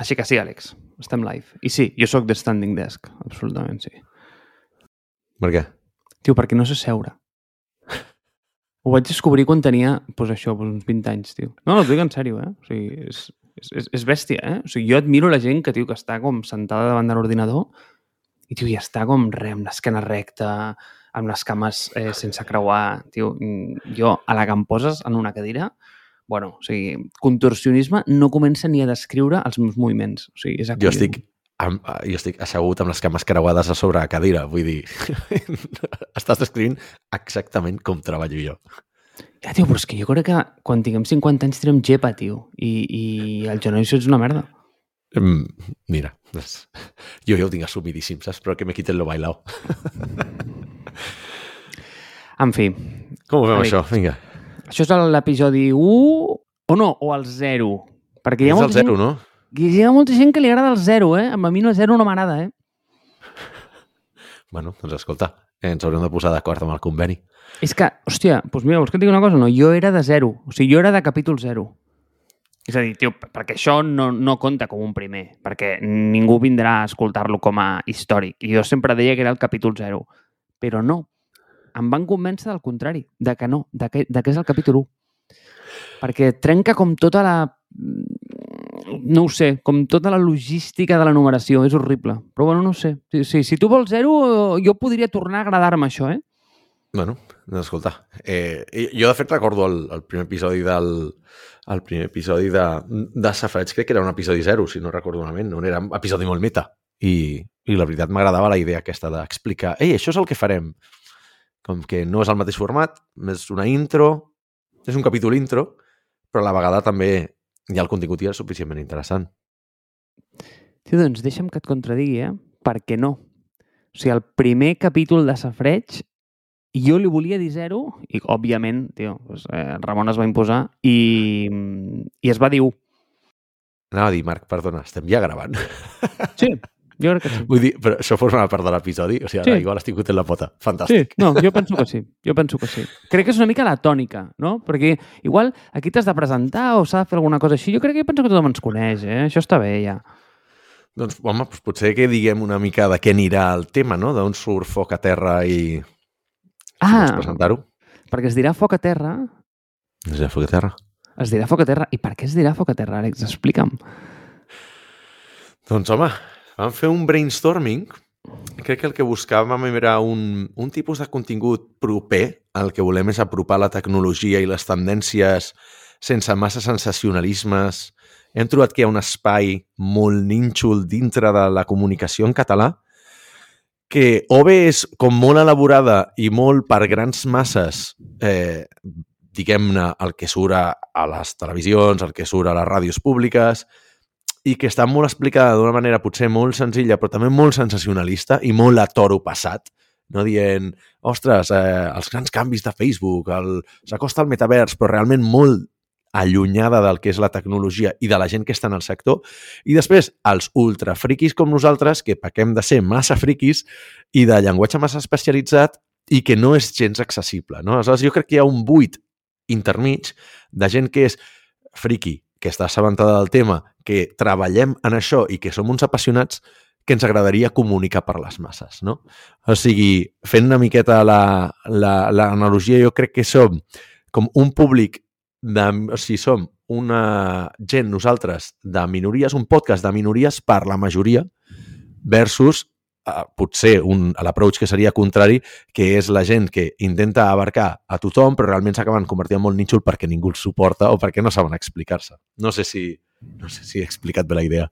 Així que sí, Àlex, estem live. I sí, jo sóc de Standing Desk, absolutament sí. Per què? Tio, perquè no sé seure. Ho vaig descobrir quan tenia, doncs això, doncs uns 20 anys, tio. No, no, t'ho dic en sèrio, eh? O sigui, és, és, és bèstia, eh? O sigui, jo admiro la gent que, tio, que està com sentada davant de l'ordinador i, tio, i està com re, amb l'esquena recta, amb les cames eh, sense creuar, tio. mm, Jo, a la que em poses en una cadira, bueno, o sigui, contorsionisme no comença ni a descriure els meus moviments. O sigui, és Jo estic, amb, jo estic assegut amb les cames creuades a sobre la cadira. Vull dir, estàs descrivint exactament com treballo jo. Ja, tio, però és que jo crec que quan tinguem 50 anys tirem gepa, tio, i, i el genoll és una merda. Mm, mira, és... jo ja ho tinc assumidíssim, saps? Però que me quiten lo bailao. En fi, Com ho fem, Amic. això? Vinga. Això és l'episodi 1 o no, o el 0. Perquè hi ha, És el molta zero, gent, no? hi ha molta gent que li agrada el 0, eh? A mi el 0 no m'agrada, eh? Bueno, doncs escolta, eh, ens haurem de posar d'acord amb el conveni. És que, hòstia, doncs mira, vols que et digui una cosa? No, jo era de 0. O sigui, jo era de capítol 0. És a dir, tio, perquè això no, no compta com un primer, perquè ningú vindrà a escoltar-lo com a històric. I jo sempre deia que era el capítol 0. Però no. Em van convèncer del contrari, de que no, de que, de que és el capítol 1. Perquè trenca com tota la... No ho sé, com tota la logística de la numeració. És horrible. Però bueno, no ho sé. Sí, sí, si tu vols 0, jo podria tornar a agradar-me això, eh? Bueno, doncs escolta, eh, jo de fet recordo el, el primer episodi del el primer episodi de, de Safreig, crec que era un episodi zero, si no recordo malament, no? era un episodi molt meta. I, i la veritat m'agradava la idea aquesta d'explicar, ei, això és el que farem. Com que no és el mateix format, és una intro, és un capítol intro, però a la vegada també hi ha el contingut i és suficientment interessant. Tio, doncs deixa'm que et contradigui, eh? Per què no? O sigui, el primer capítol de Safreig, jo li volia dir zero, i òbviament, tio, doncs, eh, Ramon es va imposar, i, i es va dir 1. Anava a dir, Marc, perdona, estem ja gravant. Sí, jo crec que sí. Vull dir, però això forma part de l'episodi? O sigui, Sí. ara igual estic fotent la pota. Sí, Fantàstic. no, jo penso que sí. Jo penso que sí. Crec que és una mica la tònica, no? Perquè igual aquí t'has de presentar o s'ha de fer alguna cosa així. Jo crec que penso que tothom ens coneix, eh? Això està bé, ja. Doncs, home, doncs potser que diguem una mica de què anirà el tema, no? D'on surt foc a terra i... Si Ah, presentar-ho. perquè es dirà foc a terra, És de foc a terra. es dirà foc a terra. I per què es dirà foc a terra, Àlex? Explica'm. Doncs, home, vam fer un brainstorming. Crec que el que buscàvem era un, un tipus de contingut proper. El que volem és apropar la tecnologia i les tendències sense massa sensacionalismes. Hem trobat que hi ha un espai molt nínxol dintre de la comunicació en català que o bé és com molt elaborada i molt per grans masses, eh, diguem-ne, el que surt a, les televisions, el que surt a les ràdios públiques, i que està molt explicada d'una manera potser molt senzilla, però també molt sensacionalista i molt a toro passat, no dient, ostres, eh, els grans canvis de Facebook, el, s'acosta al metavers, però realment molt allunyada del que és la tecnologia i de la gent que està en el sector. I després, els ultrafriquis com nosaltres, que pequem de ser massa friquis i de llenguatge massa especialitzat i que no és gens accessible. No? Aleshores, jo crec que hi ha un buit intermig de gent que és friqui, que està assabentada del tema, que treballem en això i que som uns apassionats que ens agradaria comunicar per les masses. No? O sigui, fent una miqueta l'analogia, la, la, jo crec que som com un públic de, o sigui, som una gent, nosaltres, de minories, un podcast de minories per la majoria, versus eh, potser un, l'approach que seria contrari, que és la gent que intenta abarcar a tothom, però realment s'acaben convertint en molt nínxol perquè ningú els suporta o perquè no saben explicar-se. No sé si no sé si he explicat bé la idea.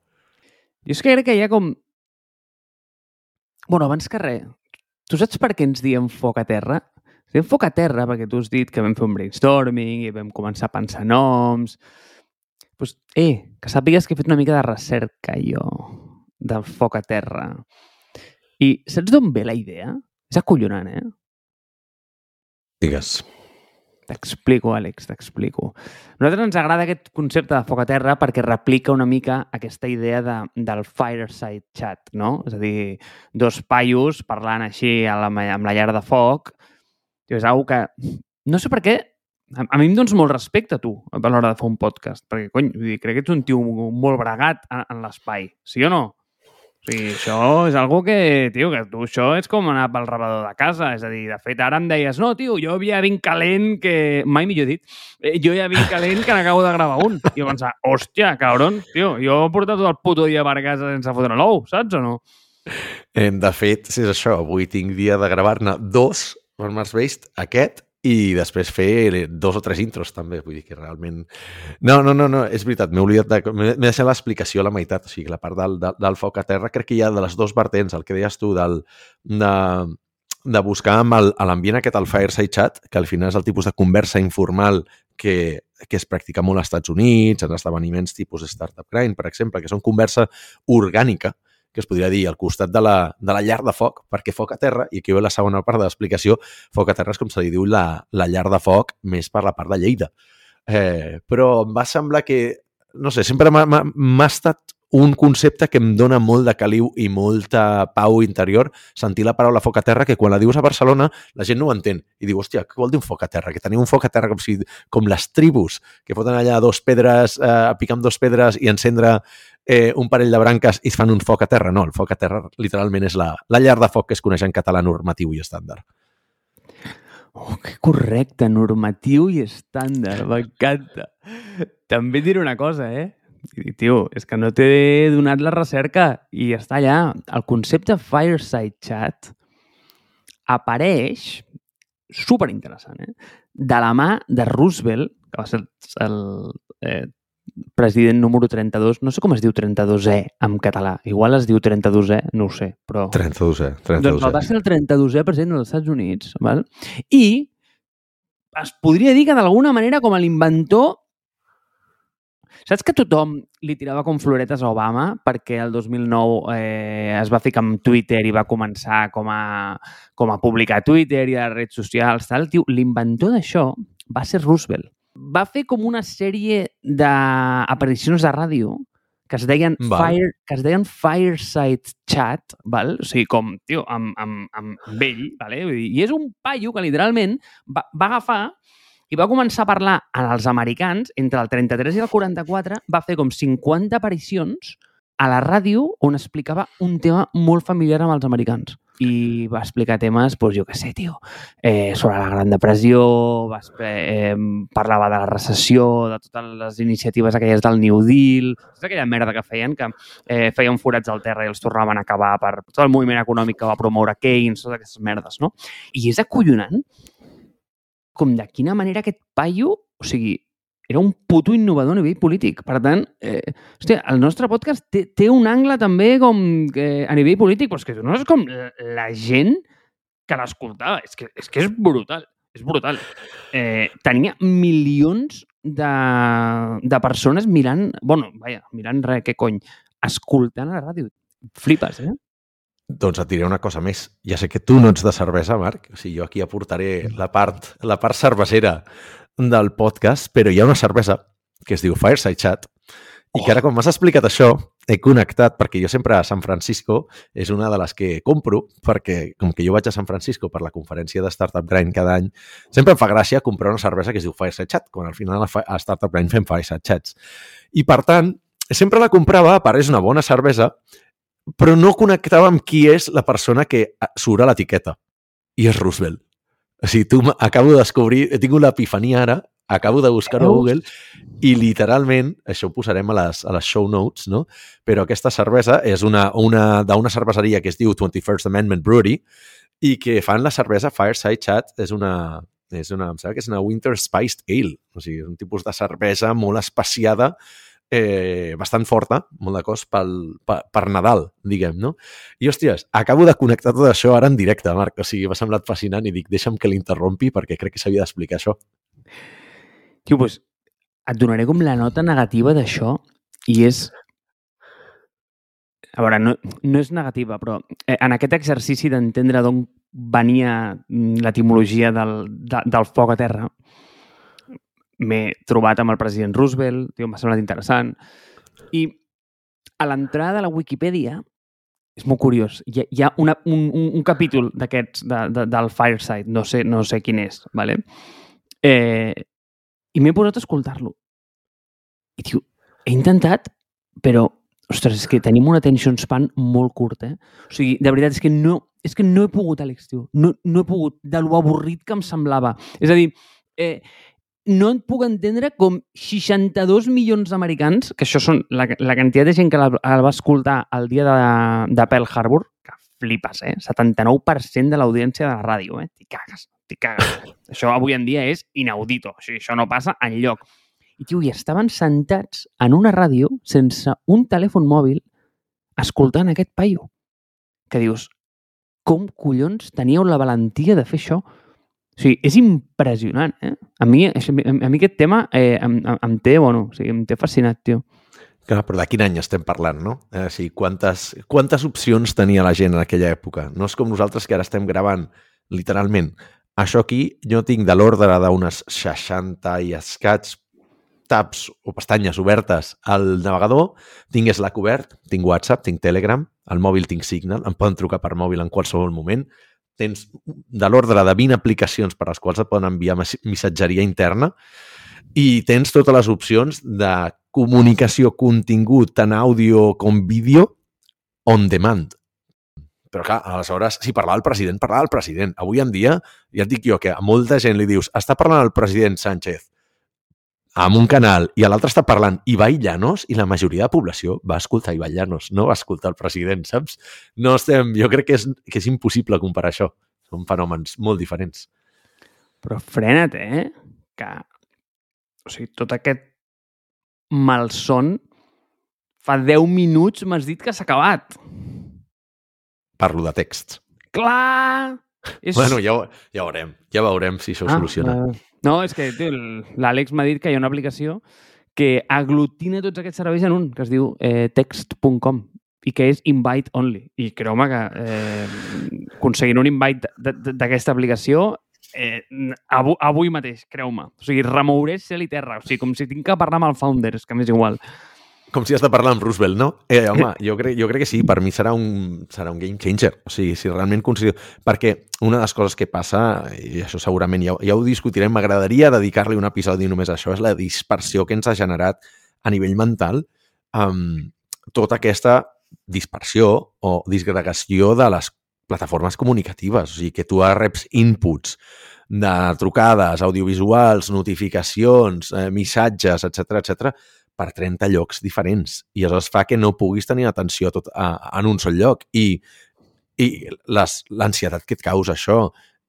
Jo és que crec que hi ha com... Bueno, abans que res, tu saps per què ens diem foc a terra? Ens diem foc a terra perquè tu has dit que vam fer un brainstorming i vam començar a pensar noms. Doncs, pues, eh, que sàpigues que he fet una mica de recerca jo del foc a terra. I saps d'on ve la idea? És acollonant, eh? Digues. T'explico, Àlex, t'explico. A nosaltres ens agrada aquest concepte de foc a terra perquè replica una mica aquesta idea de, del fireside chat, no? És a dir, dos paios parlant així a la, amb la llar de foc. És una que... No sé per què a, a mi em dones molt respecte, tu, a l'hora de fer un podcast, perquè, cony, vull dir, crec que ets un tio molt bregat en, en l'espai, sí o no? Sigui, això és algo que, tio, que tu això és com anar pel rebedor de casa. És a dir, de fet, ara em deies, no, tio, jo ja vinc calent que... Mai millor dit. Eh, jo ja vinc calent que n'acabo de gravar un. I jo pensava, hòstia, cabron, tio, jo he portat tot el puto dia per casa sense fotre l'ou, saps o no? De fet, si és això, avui tinc dia de gravar-ne dos, per Mars Based, aquest i després fer dos o tres intros també, vull dir que realment... No, no, no, no és veritat, m'he oblidat de... M'he deixat l'explicació a la meitat, o sigui, la part del, del, del foc a terra, crec que hi ha de les dues vertents, el que deies tu, del, de, de buscar amb l'ambient aquest al Fireside Chat, que al final és el tipus de conversa informal que, que es practica molt als Estats Units, en esdeveniments tipus Startup Grind, per exemple, que són conversa orgànica, que es podria dir al costat de la, de la llar de foc, perquè foc a terra, i aquí ve la segona part de l'explicació, foc a terra és com se li diu la, la llar de foc més per la part de Lleida. Eh, però em va semblar que, no sé, sempre m'ha estat un concepte que em dona molt de caliu i molta pau interior sentir la paraula foc a terra que quan la dius a Barcelona la gent no ho entén i diu, hòstia, què vol dir un foc a terra? Que teniu un foc a terra com, si, com les tribus que foten allà dos pedres, eh, picar amb dos pedres i encendre eh, un parell de branques i fan un foc a terra. No, el foc a terra literalment és la, la llar de foc que es coneix en català normatiu i estàndard. Oh, que correcte, normatiu i estàndard, m'encanta. També diré una cosa, eh? I, tio, és que no t'he donat la recerca i està allà. El concepte Fireside Chat apareix, super interessant, eh? de la mà de Roosevelt, que va ser el, el eh, president número 32, no sé com es diu 32è en català, igual es diu 32è, no ho sé, però... 32è, 32è. Doncs va ser el 32è president dels Estats Units, val? i es podria dir que d'alguna manera com a l'inventor Saps que tothom li tirava com floretes a Obama perquè el 2009 eh, es va ficar amb Twitter i va començar com a, com a publicar a Twitter i a les redes socials, tal? Tio, l'inventor d'això va ser Roosevelt. Va fer com una sèrie d'aparicions de ràdio que es deien, val. fire, que es deien Fireside Chat, val? o sigui, com, tio, amb, amb, amb ell, vale? i és un paio que literalment va, va agafar i va començar a parlar als americans, entre el 33 i el 44, va fer com 50 aparicions a la ràdio on explicava un tema molt familiar amb els americans. I va explicar temes, doncs jo què sé, tio, eh, sobre la Gran Depressió, va, eh, parlava de la recessió, de totes les iniciatives aquelles del New Deal, tota aquella merda que feien, que eh, feien forats al terra i els tornaven a acabar per tot el moviment econòmic que va promoure Keynes, totes aquestes merdes, no? I és acollonant com de quina manera aquest paio, o sigui, era un puto innovador a nivell polític. Per tant, eh, hòstia, el nostre podcast té, té un angle també com que, a nivell polític, però és que no és com la gent que l'escoltava. És, que, és que és brutal. És brutal. Eh, tenia milions de, de persones mirant... bueno, vaja, mirant res, què cony, escoltant a la ràdio. Flipes, eh? Doncs et diré una cosa més. Ja sé que tu no ets de cervesa, Marc. O sigui, jo aquí aportaré la part, la part cervesera del podcast, però hi ha una cervesa que es diu Fireside Chat i que ara, quan m'has explicat això, he connectat, perquè jo sempre a San Francisco és una de les que compro, perquè com que jo vaig a San Francisco per la conferència de Startup Grind cada any, sempre em fa gràcia comprar una cervesa que es diu Fireside Chat, quan al final a Startup Grind fem Fireside Chats. I, per tant, sempre la comprava, a part és una bona cervesa, però no connectava amb qui és la persona que surt a l'etiqueta. I és Roosevelt. O sigui, tu acabo de descobrir, he tingut l'epifania ara, acabo de buscar a Google i literalment, això ho posarem a les, a les show notes, no? però aquesta cervesa és una, una d'una cerveseria que es diu 21st Amendment Brewery i que fan la cervesa Fireside Chat, és una, és una, em sembla que és una Winter Spiced Ale, o sigui, és un tipus de cervesa molt espaciada eh, bastant forta, molt de cos, pel, per, per Nadal, diguem, no? I, hòsties, acabo de connectar tot això ara en directe, Marc. O sigui, m'ha semblat fascinant i dic, deixa'm que l'interrompi perquè crec que s'havia d'explicar això. Tio, doncs, et donaré com la nota negativa d'això i és... A veure, no, no és negativa, però eh, en aquest exercici d'entendre d'on venia mm, l'etimologia del, de, del foc a terra, m'he trobat amb el president Roosevelt, m'ha semblat interessant. I a l'entrada de la Wikipedia és molt curiós. Hi ha, hi ha una, un, un, un capítol d'aquests, de, de, del Fireside, no sé, no sé quin és, ¿vale? eh, I m'he posat a escoltar-lo. I, tio, he intentat, però, ostres, és que tenim un attention span molt curt, eh? O sigui, de veritat, és que no, és que no he pogut, Àlex, tio. No, no he pogut, de lo avorrit que em semblava. És a dir, eh, no et puc entendre com 62 milions d'americans, que això són la, la quantitat de gent que la, la va escoltar el dia de, de Pearl Harbor, que flipes, eh? 79% de l'audiència de la ràdio, eh? T'hi cagues, t'hi cagues. això avui en dia és inaudito, o sigui, això no passa en lloc. I, tio, i estaven sentats en una ràdio sense un telèfon mòbil escoltant aquest paio. Que dius, com collons teníeu la valentia de fer això? O sigui, és impressionant, eh? A mi, a mi aquest tema eh, em, em té, bueno, o sigui, em té fascinat, tio. Clar, però de quin any estem parlant, no? Eh, o sigui, quantes, quantes opcions tenia la gent en aquella època? No és com nosaltres que ara estem gravant, literalment. Això aquí jo tinc de l'ordre d'unes 60 i escats tabs o pestanyes obertes al navegador, tinc Slack obert, tinc WhatsApp, tinc Telegram, al mòbil tinc Signal, em poden trucar per mòbil en qualsevol moment, tens de l'ordre de 20 aplicacions per les quals et poden enviar missatgeria interna i tens totes les opcions de comunicació, contingut, tant àudio com vídeo, on demand. Però clar, aleshores, si parlava el president, parlava el president. Avui en dia, ja et dic jo que a molta gent li dius està parlant el president Sánchez amb un canal i l'altre està parlant Ibai Llanos i la majoria de la població va escoltar Ibai Llanos, no va escoltar el president, saps? No estem... Jo crec que és, que és impossible comparar això. Són fenòmens molt diferents. Però frena't, eh? Que, o sigui, tot aquest malson fa 10 minuts m'has dit que s'ha acabat. Parlo de text. Clar! És... Bueno, ja, ja veurem. Ja veurem si això ho ah, soluciona. Uh, no, és que l'Àlex m'ha dit que hi ha una aplicació que aglutina tots aquests serveis en un, que es diu eh, text.com i que és invite only. I creu-me que eh, aconseguint un invite d'aquesta aplicació eh, avui, avui mateix, creu-me. O sigui, remouré cel i terra. O sigui, com si tinc que parlar amb el founder, és que m'és igual. Com si has de parlar amb Roosevelt, no? Eh, home, jo crec, jo crec que sí, per mi serà un, serà un game changer. O sigui, si realment considero... Perquè una de les coses que passa, i això segurament ja, ja ho discutirem, m'agradaria dedicar-li un episodi només a això, és la dispersió que ens ha generat a nivell mental um, tota aquesta dispersió o disgregació de les plataformes comunicatives. O sigui, que tu reps inputs de trucades, audiovisuals, notificacions, eh, missatges, etc etc per 30 llocs diferents. I això fa que no puguis tenir atenció tot a, en un sol lloc. I, i l'ansietat que et causa això,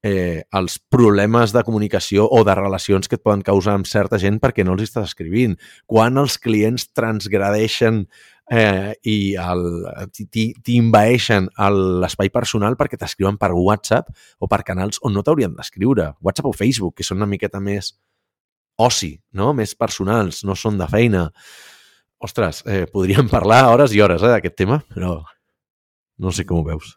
eh, els problemes de comunicació o de relacions que et poden causar amb certa gent perquè no els estàs escrivint, quan els clients transgradeixen eh, i t'invaeixen l'espai personal perquè t'escriuen per WhatsApp o per canals on no t'haurien d'escriure, WhatsApp o Facebook, que són una miqueta més oci, no? més personals, no són de feina. Ostres, eh, podríem parlar hores i hores eh, d'aquest tema, però no sé com ho veus.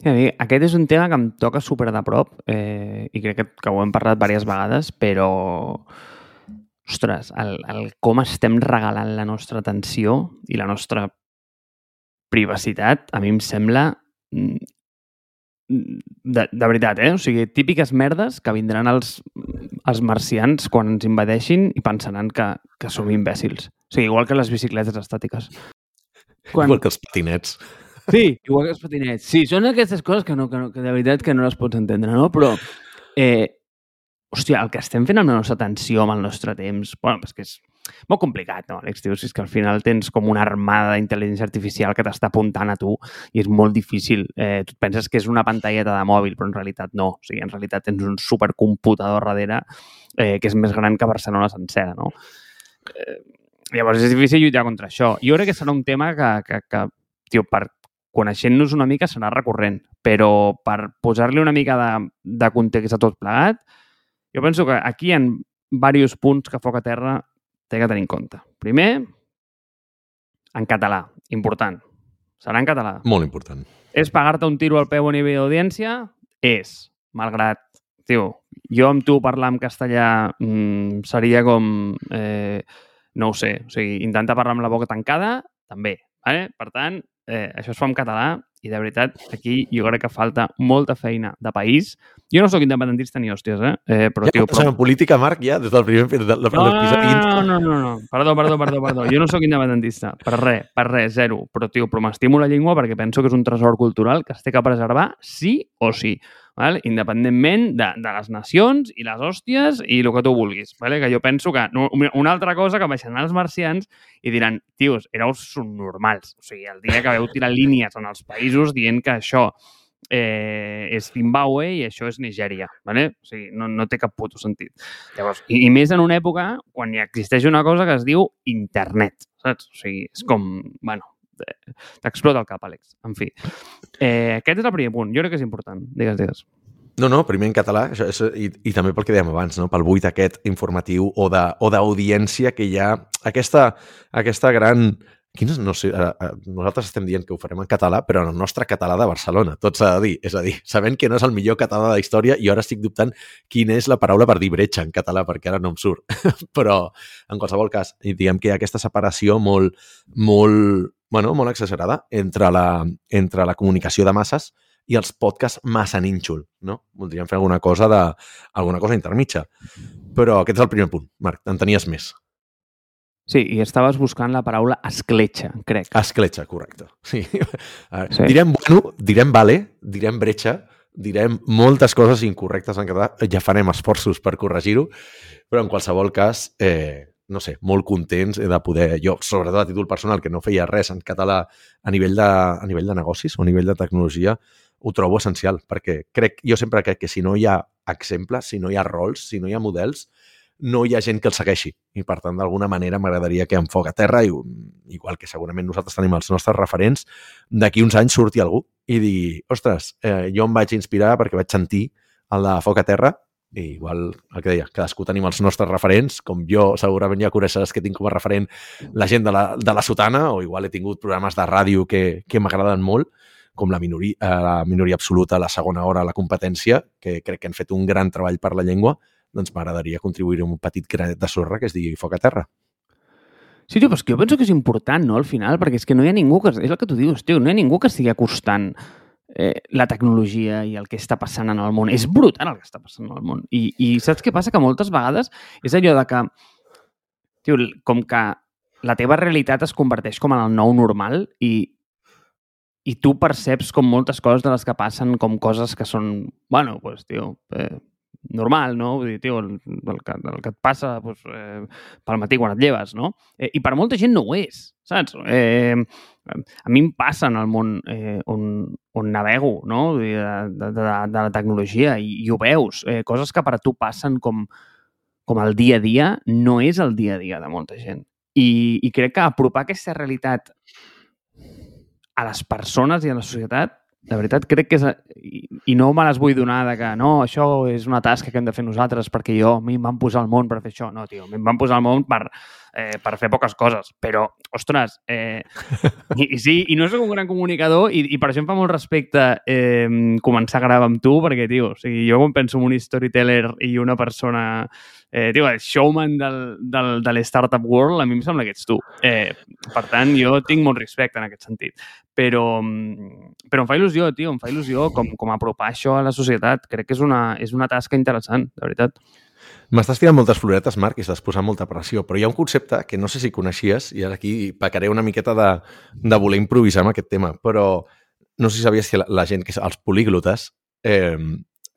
Sí, a mi, aquest és un tema que em toca super de prop eh, i crec que, que ho hem parlat diverses vegades, però ostres, el, el com estem regalant la nostra atenció i la nostra privacitat, a mi em sembla mm, de, de veritat, eh? O sigui, típiques merdes que vindran els, els marcians quan ens invadeixin i pensaran que, que som imbècils. O sigui, igual que les bicicletes estàtiques. Quan... Igual que els patinets. Sí, igual que els patinets. Sí, són aquestes coses que, no, que, no, que de veritat que no les pots entendre, no? Però eh, hòstia, el que estem fent amb la nostra atenció, amb el nostre temps, bueno, és que és molt complicat, no, Àlex? Dius, és que al final tens com una armada d'intel·ligència artificial que t'està apuntant a tu i és molt difícil. Eh, tu penses que és una pantalleta de mòbil, però en realitat no. O sigui, en realitat tens un supercomputador darrere eh, que és més gran que Barcelona sencera, no? Eh, llavors és difícil lluitar contra això. Jo crec que serà un tema que, que, que tio, per coneixent-nos una mica serà recurrent, però per posar-li una mica de, de context a tot plegat, jo penso que aquí hi ha diversos punts que foc a terra té que tenir en compte. Primer, en català. Important. Serà en català. Molt important. És pagar-te un tiro al peu a nivell d'audiència? És. Malgrat, tio, jo amb tu parlar en castellà mmm, seria com... Eh, no ho sé. O sigui, intentar parlar amb la boca tancada, també. Vale? Per tant, eh, això es fa en català i de veritat, aquí jo crec que falta molta feina de país. Jo no sóc independentista ni hòsties, eh? eh però, ja, tio, però... en política, Marc, ja, des del primer del, del, no, no, no, no, no, perdó, perdó, perdó, perdó. Jo no sóc independentista, per res, per res, zero. Però, tio, però m'estimo la llengua perquè penso que és un tresor cultural que es té que preservar sí o sí val? independentment de, de les nacions i les hòsties i el que tu vulguis. Vale? Que jo penso que no, una altra cosa que baixaran els marcians i diran, tios, éreu subnormals. O sigui, el dia que veu tirar línies en els països dient que això eh, és Zimbabue i això és Nigèria. Vale? O sigui, no, no té cap puto sentit. Llavors, i, i més en una època quan hi existeix una cosa que es diu internet, saps? O sigui, és com, bueno, t'explota el cap, Àlex. En fi, eh, aquest és el primer punt. Jo crec que és important. Digues, digues. No, no, primer en català, això, això, i, i també pel que dèiem abans, no? pel buit aquest informatiu o d'audiència que hi ha, aquesta, aquesta gran... Quines, no sé, a, a, nosaltres estem dient que ho farem en català, però en el nostre català de Barcelona, tot s'ha de dir. És a dir, sabent que no és el millor català de la història, i ara estic dubtant quina és la paraula per dir bretxa en català, perquè ara no em surt. però, en qualsevol cas, diguem que hi ha aquesta separació molt, molt, bueno, molt exagerada entre la, entre la comunicació de masses i els podcasts massa nínxol, no? Voldríem fer alguna cosa de, alguna cosa intermitja. Però aquest és el primer punt, Marc, en tenies més. Sí, i estaves buscant la paraula escletxa, crec. Escletxa, correcte. Sí. sí. Direm bueno, direm vale, direm bretxa, direm moltes coses incorrectes en català, ja farem esforços per corregir-ho, però en qualsevol cas, eh, no sé, molt contents de poder, jo, sobretot a títol personal, que no feia res en català a nivell de, a nivell de negocis o a nivell de tecnologia, ho trobo essencial, perquè crec, jo sempre crec que si no hi ha exemples, si no hi ha rols, si no hi ha models, no hi ha gent que el segueixi. I, per tant, d'alguna manera m'agradaria que en foc a terra, i, igual que segurament nosaltres tenim els nostres referents, d'aquí uns anys surti algú i digui, ostres, eh, jo em vaig inspirar perquè vaig sentir el de foc a terra i igual el que deia, cadascú tenim els nostres referents, com jo segurament ja coneixeràs que tinc com a referent la gent de la, de la sotana, o igual he tingut programes de ràdio que, que m'agraden molt, com la minoria, eh, la minoria absoluta, la segona hora, la competència, que crec que han fet un gran treball per la llengua, doncs m'agradaria contribuir un petit granet de sorra que es digui Foc a Terra. Sí, tio, però és que jo penso que és important, no?, al final, perquè és que no hi ha ningú que... És el que tu dius, tio, no hi ha ningú que estigui acostant eh, la tecnologia i el que està passant en el món. És brutal el que està passant en el món. I, i saps què passa? Que moltes vegades és allò de que, tio, com que la teva realitat es converteix com en el nou normal i, i tu perceps com moltes coses de les que passen com coses que són, bueno, pues, tio, eh, normal, no? Vull dir, tio, el, el, que, el que et passa pues, eh, pel matí quan et lleves, no? Eh, I per molta gent no ho és, saps? Eh, a mi em passa en el món eh, on, on navego, no? De, de, de, de la tecnologia i, i ho veus. Eh, coses que per a tu passen com, com el dia a dia no és el dia a dia de molta gent. I, i crec que apropar aquesta realitat a les persones i a la societat de veritat, crec que és... I, I no me les vull donar de que no, això és una tasca que hem de fer nosaltres perquè jo, a mi em van posar al món per fer això. No, tio, em van posar al món per, eh, per fer poques coses. Però, ostres, eh, i, i sí, i no soc un gran comunicador i, i per això em fa molt respecte eh, començar a gravar amb tu perquè, tio, o sigui, jo quan penso en un storyteller i una persona eh, tio, el showman del, del, de l'Startup World, a mi em sembla que ets tu. Eh, per tant, jo tinc molt respecte en aquest sentit. Però, però em fa il·lusió, tio, em fa il·lusió com, com apropar això a la societat. Crec que és una, és una tasca interessant, de veritat. M'estàs tirant moltes floretes, Marc, i estàs posant molta pressió, però hi ha un concepte que no sé si coneixies, i ara aquí pecaré una miqueta de, de voler improvisar amb aquest tema, però no sé si sabies que la, la gent, que els políglotes, eh,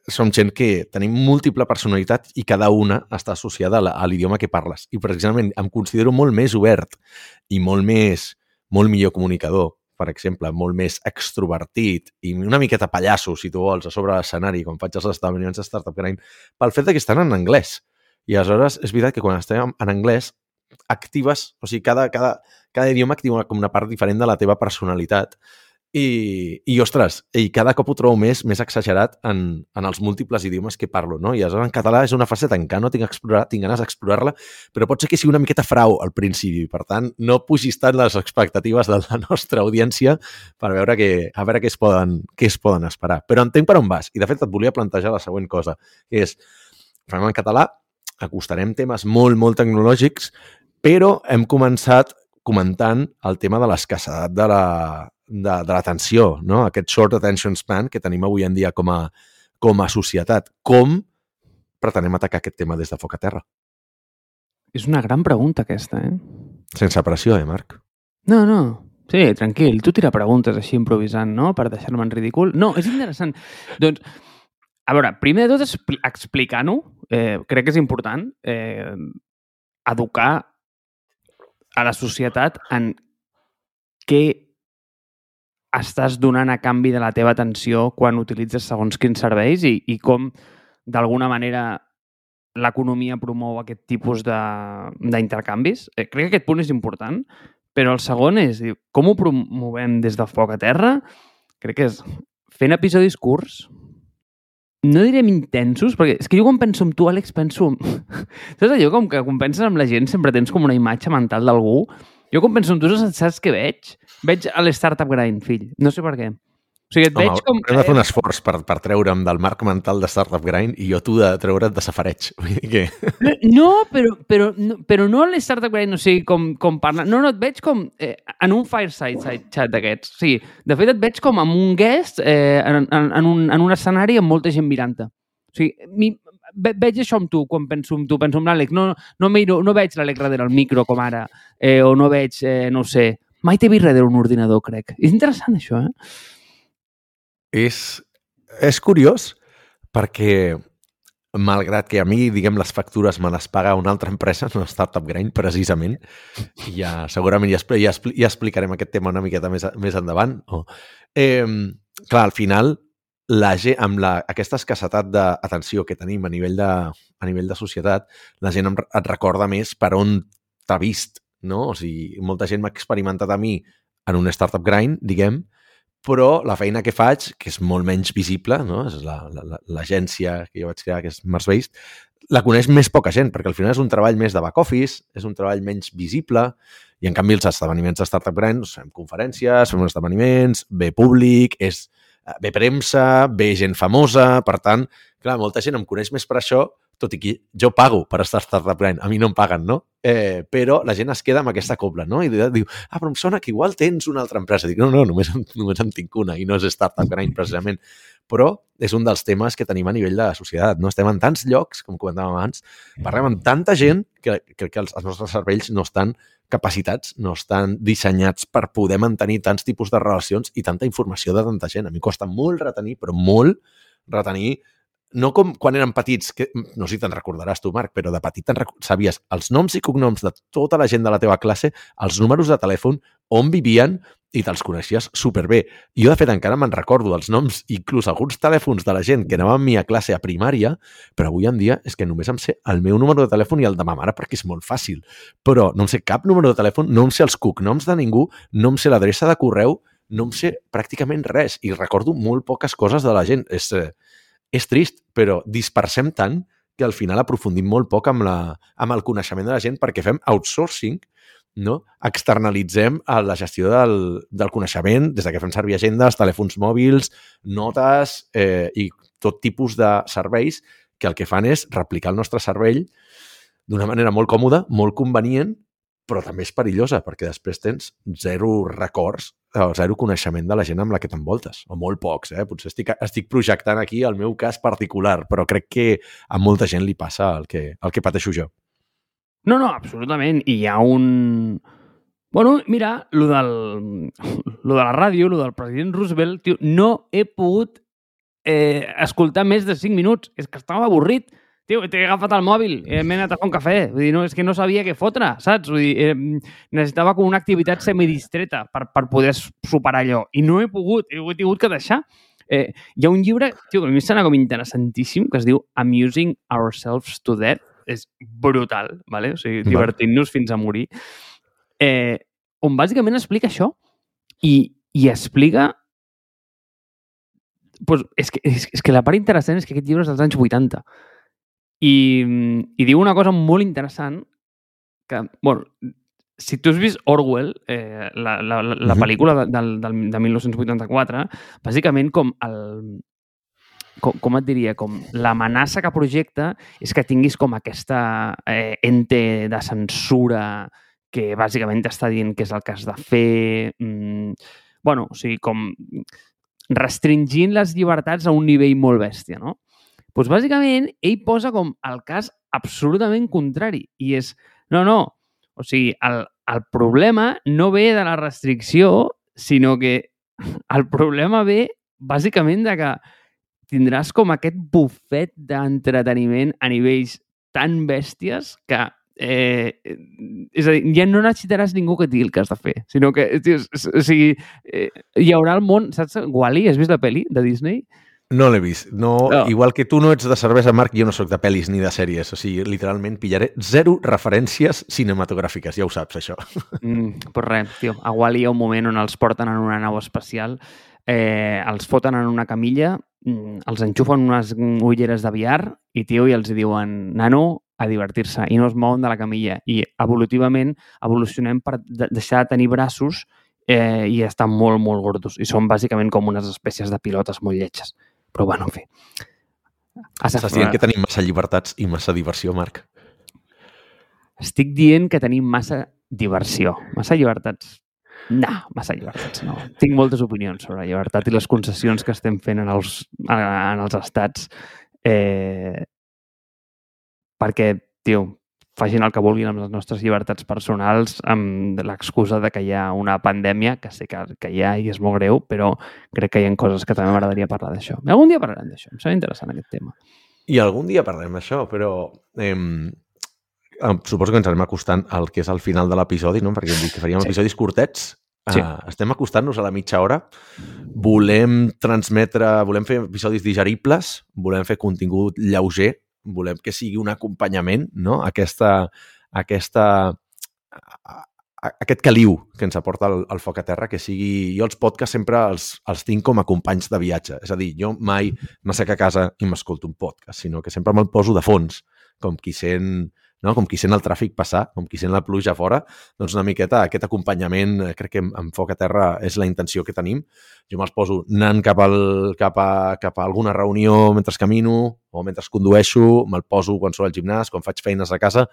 som gent que tenim múltiple personalitat i cada una està associada a l'idioma que parles. I precisament em considero molt més obert i molt més molt millor comunicador, per exemple, molt més extrovertit i una miqueta pallasso, si tu vols, a sobre l'escenari, quan faig els esdeveniments de Startup Grind, pel fet que estan en anglès. I aleshores és veritat que quan estem en anglès actives, o sigui, cada, cada, cada idioma activa com una part diferent de la teva personalitat i, i ostres, i cada cop ho trobo més més exagerat en, en els múltiples idiomes que parlo, no? I aleshores en català és una fase tan que no tinc, explorar, tinc ganes d'explorar-la, però pot ser que sigui una miqueta frau al principi. Per tant, no pugis tant les expectatives de la nostra audiència per veure, que, a veure què es, poden, què es poden esperar. Però entenc per on vas. I, de fet, et volia plantejar la següent cosa, que és, farem en català, acostarem temes molt, molt tecnològics, però hem començat comentant el tema de l'escassedat de la, de, de l'atenció, no? aquest short attention span que tenim avui en dia com a, com a societat. Com pretenem atacar aquest tema des de foc a terra? És una gran pregunta, aquesta, eh? Sense pressió, eh, Marc? No, no. Sí, tranquil. Tu tira preguntes així improvisant, no? Per deixar-me en ridícul. No, és interessant. doncs, a veure, primer de tot, expl explicant-ho, eh, crec que és important eh, educar a la societat en què estàs donant a canvi de la teva atenció quan utilitzes segons quins serveis i, i com, d'alguna manera, l'economia promou aquest tipus d'intercanvis. Eh, crec que aquest punt és important, però el segon és, diu, com ho promovem des de foc a terra? Crec que és fent episodis curts, no direm intensos, perquè és que jo quan penso en tu, Àlex, penso... Saps allò com que quan penses amb la gent sempre tens com una imatge mental d'algú? Jo quan penso en tu, saps què veig? Veig a l'Startup Grind, fill. No sé per què. O sigui, et Home, veig com... Hem de fer un esforç per, per treure'm del marc mental de Startup Grind i jo tu de treure't de safareig. Vull dir que... No, però, però, no, però no a l'Startup Grind, o sigui, com, com parla... No, no, et veig com eh, en un fireside side chat d'aquests. O sigui, de fet, et veig com amb un guest eh, en, en, en, un, en un escenari amb molta gent mirant-te. O sigui, mi, ve, veig això amb tu quan penso en tu, penso en l'Àlex. No, no, miro, no veig l'Àlex darrere el micro com ara, eh, o no veig, eh, no sé, mai t'he vist darrere un ordinador, crec. És interessant, això, eh? És, és curiós perquè malgrat que a mi, diguem, les factures me les paga una altra empresa, una startup grind, precisament, ja, segurament ja, ja, ja explicarem aquest tema una miqueta més, més endavant. Oh. Eh, clar, al final, la gent, amb la, aquesta escassetat d'atenció que tenim a nivell, de, a nivell de societat, la gent et recorda més per on t'ha vist, no? O sigui, molta gent m'ha experimentat a mi en un startup grind, diguem, però la feina que faig, que és molt menys visible, no? és l'agència la, la, que jo vaig crear, que és Mars Based, la coneix més poca gent, perquè al final és un treball més de back office, és un treball menys visible, i en canvi els esdeveniments de Startup Grind, doncs, fem conferències, fem esdeveniments, ve públic, és, eh, ve premsa, ve gent famosa, per tant, clar, molta gent em coneix més per això, tot i que jo pago per estar a Startup Grind, a mi no em paguen, no? Eh, però la gent es queda amb aquesta cobla, no? I diu, ah, però em sona que igual tens una altra empresa. Dic, no, no, només, només en tinc una i no és Startup Grind, precisament. Però és un dels temes que tenim a nivell de societat, no? Estem en tants llocs, com comentàvem abans, parlem amb tanta gent que crec que els, els nostres cervells no estan capacitats, no estan dissenyats per poder mantenir tants tipus de relacions i tanta informació de tanta gent. A mi costa molt retenir, però molt retenir no com quan érem petits, que no sé si te'n recordaràs tu, Marc, però de petit te'n sabies els noms i cognoms de tota la gent de la teva classe, els números de telèfon, on vivien i te'ls coneixies superbé. Jo, de fet, encara me'n recordo els noms, inclús alguns telèfons de la gent que anava amb mi a classe a primària, però avui en dia és que només em sé el meu número de telèfon i el de ma mare perquè és molt fàcil. Però no em sé cap número de telèfon, no em sé els cognoms de ningú, no em sé l'adreça de correu, no em sé pràcticament res i recordo molt poques coses de la gent. És, eh, és trist, però dispersem tant que al final aprofundim molt poc amb, la, amb el coneixement de la gent perquè fem outsourcing, no? externalitzem a la gestió del, del coneixement des de que fem servir agendes, telèfons mòbils, notes eh, i tot tipus de serveis que el que fan és replicar el nostre cervell d'una manera molt còmoda, molt convenient, però també és perillosa, perquè després tens zero records zero coneixement de la gent amb la que t'envoltes, o molt pocs, eh? Potser estic, estic projectant aquí el meu cas particular, però crec que a molta gent li passa el que, el que pateixo jo. No, no, absolutament. I hi ha un... Bueno, mira, lo, del, lo de la ràdio, lo del president Roosevelt, tio, no he pogut eh, escoltar més de 5 minuts. És que estava avorrit tio, t'he agafat el mòbil, eh, m'he anat a fer un cafè. Vull dir, no, és que no sabia què fotre, saps? Vull dir, eh, necessitava com una activitat semidistreta per, per poder superar allò. I no he pogut, he tingut que deixar. Eh, hi ha un llibre, tio, que a mi sembla com interessantíssim, que es diu Amusing Ourselves to Death. És brutal, ¿vale? o sigui, divertint-nos fins a morir. Eh, on bàsicament explica això i, i explica pues, és, que, és, és que la part interessant és que aquest llibre és dels anys 80 i, i diu una cosa molt interessant que, bueno, si tu has vist Orwell, eh, la, la, la, la pel·lícula de, de, de, de 1984, bàsicament com el, com, com et diria, com l'amenaça que projecta és que tinguis com aquesta eh, ente de censura que bàsicament t'està dient què és el que has de fer. Mm, bueno, o sigui, com restringint les llibertats a un nivell molt bèstia, no? Doncs bàsicament, ell posa com el cas absolutament contrari i és, no, no, o sigui, el, el problema no ve de la restricció, sinó que el problema ve bàsicament de que tindràs com aquest bufet d'entreteniment a nivells tan bèsties que eh, és a dir, ja no necessitaràs ningú que et digui el que has de fer, sinó que, tio, o sigui, eh, hi haurà el món, saps? Wall-E, has vist la pel·li de Disney? No l'he vist. No, no. Igual que tu no ets de cervesa, Marc, jo no sóc de pel·lis ni de sèries. O sigui, literalment pillaré zero referències cinematogràfiques, ja ho saps, això. Mm, pues res, tio. A Wall-E hi ha un moment on els porten en una nau espacial, eh, els foten en una camilla, mm, els enxufen unes ulleres de VR i, tio, i els diuen, nano, a divertir-se i no es mouen de la camilla. I evolutivament evolucionem per deixar de tenir braços eh, i estar molt, molt gordos. I són bàsicament com unes espècies de pilotes molt lletges. Però, bueno, en fi. Estàs dient que tenim massa llibertats i massa diversió, Marc? Estic dient que tenim massa diversió. Massa llibertats. No, massa llibertats, no. Tinc moltes opinions sobre la llibertat i les concessions que estem fent en els, en els estats eh, perquè, tio, facin el que vulguin amb les nostres llibertats personals amb l'excusa de que hi ha una pandèmia, que sé que, que hi ha i és molt greu, però crec que hi ha coses que també m'agradaria parlar d'això. Algun dia parlarem d'això, em sembla interessant aquest tema. I algun dia parlarem d'això, però eh, suposo que ens anem acostant al que és el final de l'episodi, no? perquè hem dit que faríem sí. episodis curtets. Sí. Uh, estem acostant-nos a la mitja hora. Volem transmetre, volem fer episodis digeribles, volem fer contingut lleuger, volem que sigui un acompanyament, no? Aquesta, aquesta, aquest caliu que ens aporta el, el foc a terra, que sigui... Jo els podcasts sempre els, els tinc com a companys de viatge. És a dir, jo mai m'assec a casa i m'escolto un podcast, sinó que sempre me'l poso de fons, com qui sent no? com qui sent el tràfic passar, com qui sent la pluja fora, doncs una miqueta aquest acompanyament, eh, crec que en foc a terra és la intenció que tenim. Jo me'ls poso anant cap, al, cap, a, cap a alguna reunió mentre camino o mentre condueixo, me'l poso quan sóc al gimnàs, quan faig feines a casa,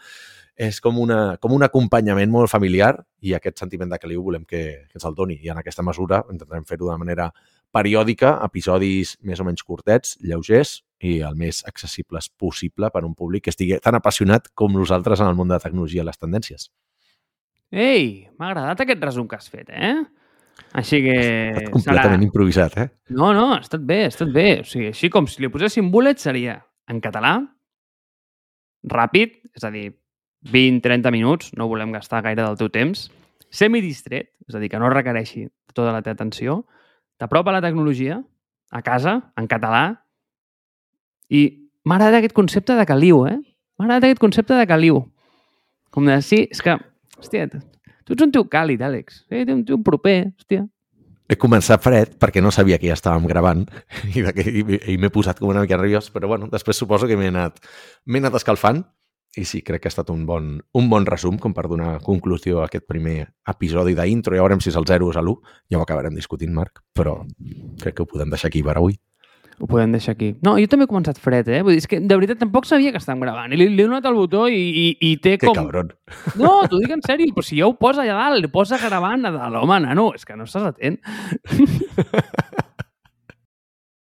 és com, una, com un acompanyament molt familiar i aquest sentiment de caliu volem que, que ens el doni. I en aquesta mesura intentarem fer-ho de manera periòdica, episodis més o menys curtets, lleugers, i el més accessibles possible per a un públic que estigui tan apassionat com nosaltres en el món de la tecnologia i les tendències. Ei, m'ha agradat aquest resum que has fet, eh? Així que... Ha estat completament serà... improvisat, eh? No, no, ha estat bé, ha estat bé. O sigui, així com si li poséssim bullet seria en català, ràpid, és a dir, 20-30 minuts, no volem gastar gaire del teu temps, semidistret, és a dir, que no requereixi tota la teva atenció, t'apropa la tecnologia, a casa, en català, i m'ha agradat aquest concepte de caliu, eh? M'ha agradat aquest concepte de caliu. Com de, sí, és que, hòstia, tu ets un tio càlid, Àlex. Sí, un tio proper, hòstia. He començat fred perquè no sabia que ja estàvem gravant i, i, i m'he posat com una mica nerviós, però bueno, després suposo que m'he anat, anat escalfant i sí, crec que ha estat un bon, un bon resum com per donar conclusió a aquest primer episodi d'intro. Ja veurem si és el 0 o és l'1, ja ho acabarem discutint, Marc, però crec que ho podem deixar aquí per avui. Ho podem deixar aquí. No, jo també he començat fred, eh? Vull dir, és que de veritat tampoc sabia que estàvem gravant. I li, li he donat el botó i, i, i té que com... Que cabron. No, t'ho dic en sèrio, però si ja ho posa allà dalt, li posa gravant a dalt, home, nano, és que no estàs atent.